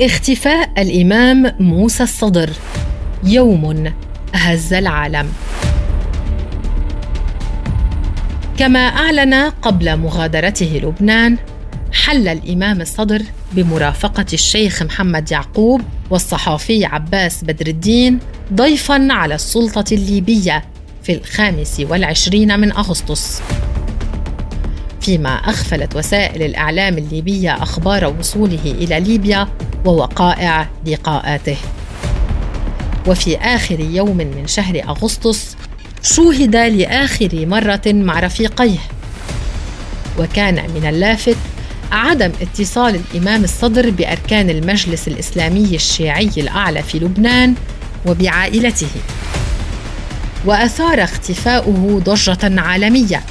اختفاء الإمام موسى الصدر. يوم هز العالم. كما أعلن قبل مغادرته لبنان حل الإمام الصدر بمرافقة الشيخ محمد يعقوب والصحافي عباس بدر الدين ضيفا على السلطة الليبية في الخامس والعشرين من أغسطس. فيما أغفلت وسائل الإعلام الليبية أخبار وصوله إلى ليبيا ووقائع لقاءاته. وفي آخر يوم من شهر أغسطس شوهد لآخر مرة مع رفيقيه. وكان من اللافت عدم اتصال الإمام الصدر بأركان المجلس الإسلامي الشيعي الأعلى في لبنان وبعائلته. وأثار اختفاؤه ضجة عالمية.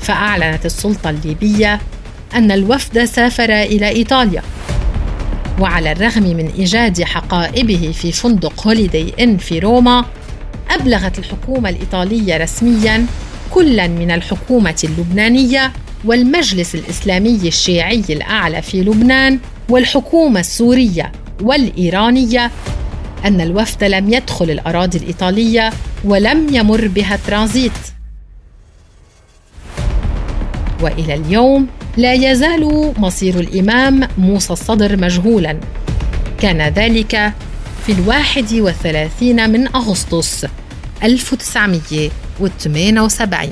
فأعلنت السلطة الليبية أن الوفد سافر إلى إيطاليا. وعلى الرغم من إيجاد حقائبه في فندق هوليدي إن في روما أبلغت الحكومة الإيطالية رسميا كلا من الحكومة اللبنانية والمجلس الإسلامي الشيعي الأعلى في لبنان والحكومة السورية والإيرانية أن الوفد لم يدخل الأراضي الإيطالية ولم يمر بها ترانزيت. وإلى اليوم لا يزال مصير الإمام موسى الصدر مجهولا. كان ذلك في الواحد والثلاثين من أغسطس 1978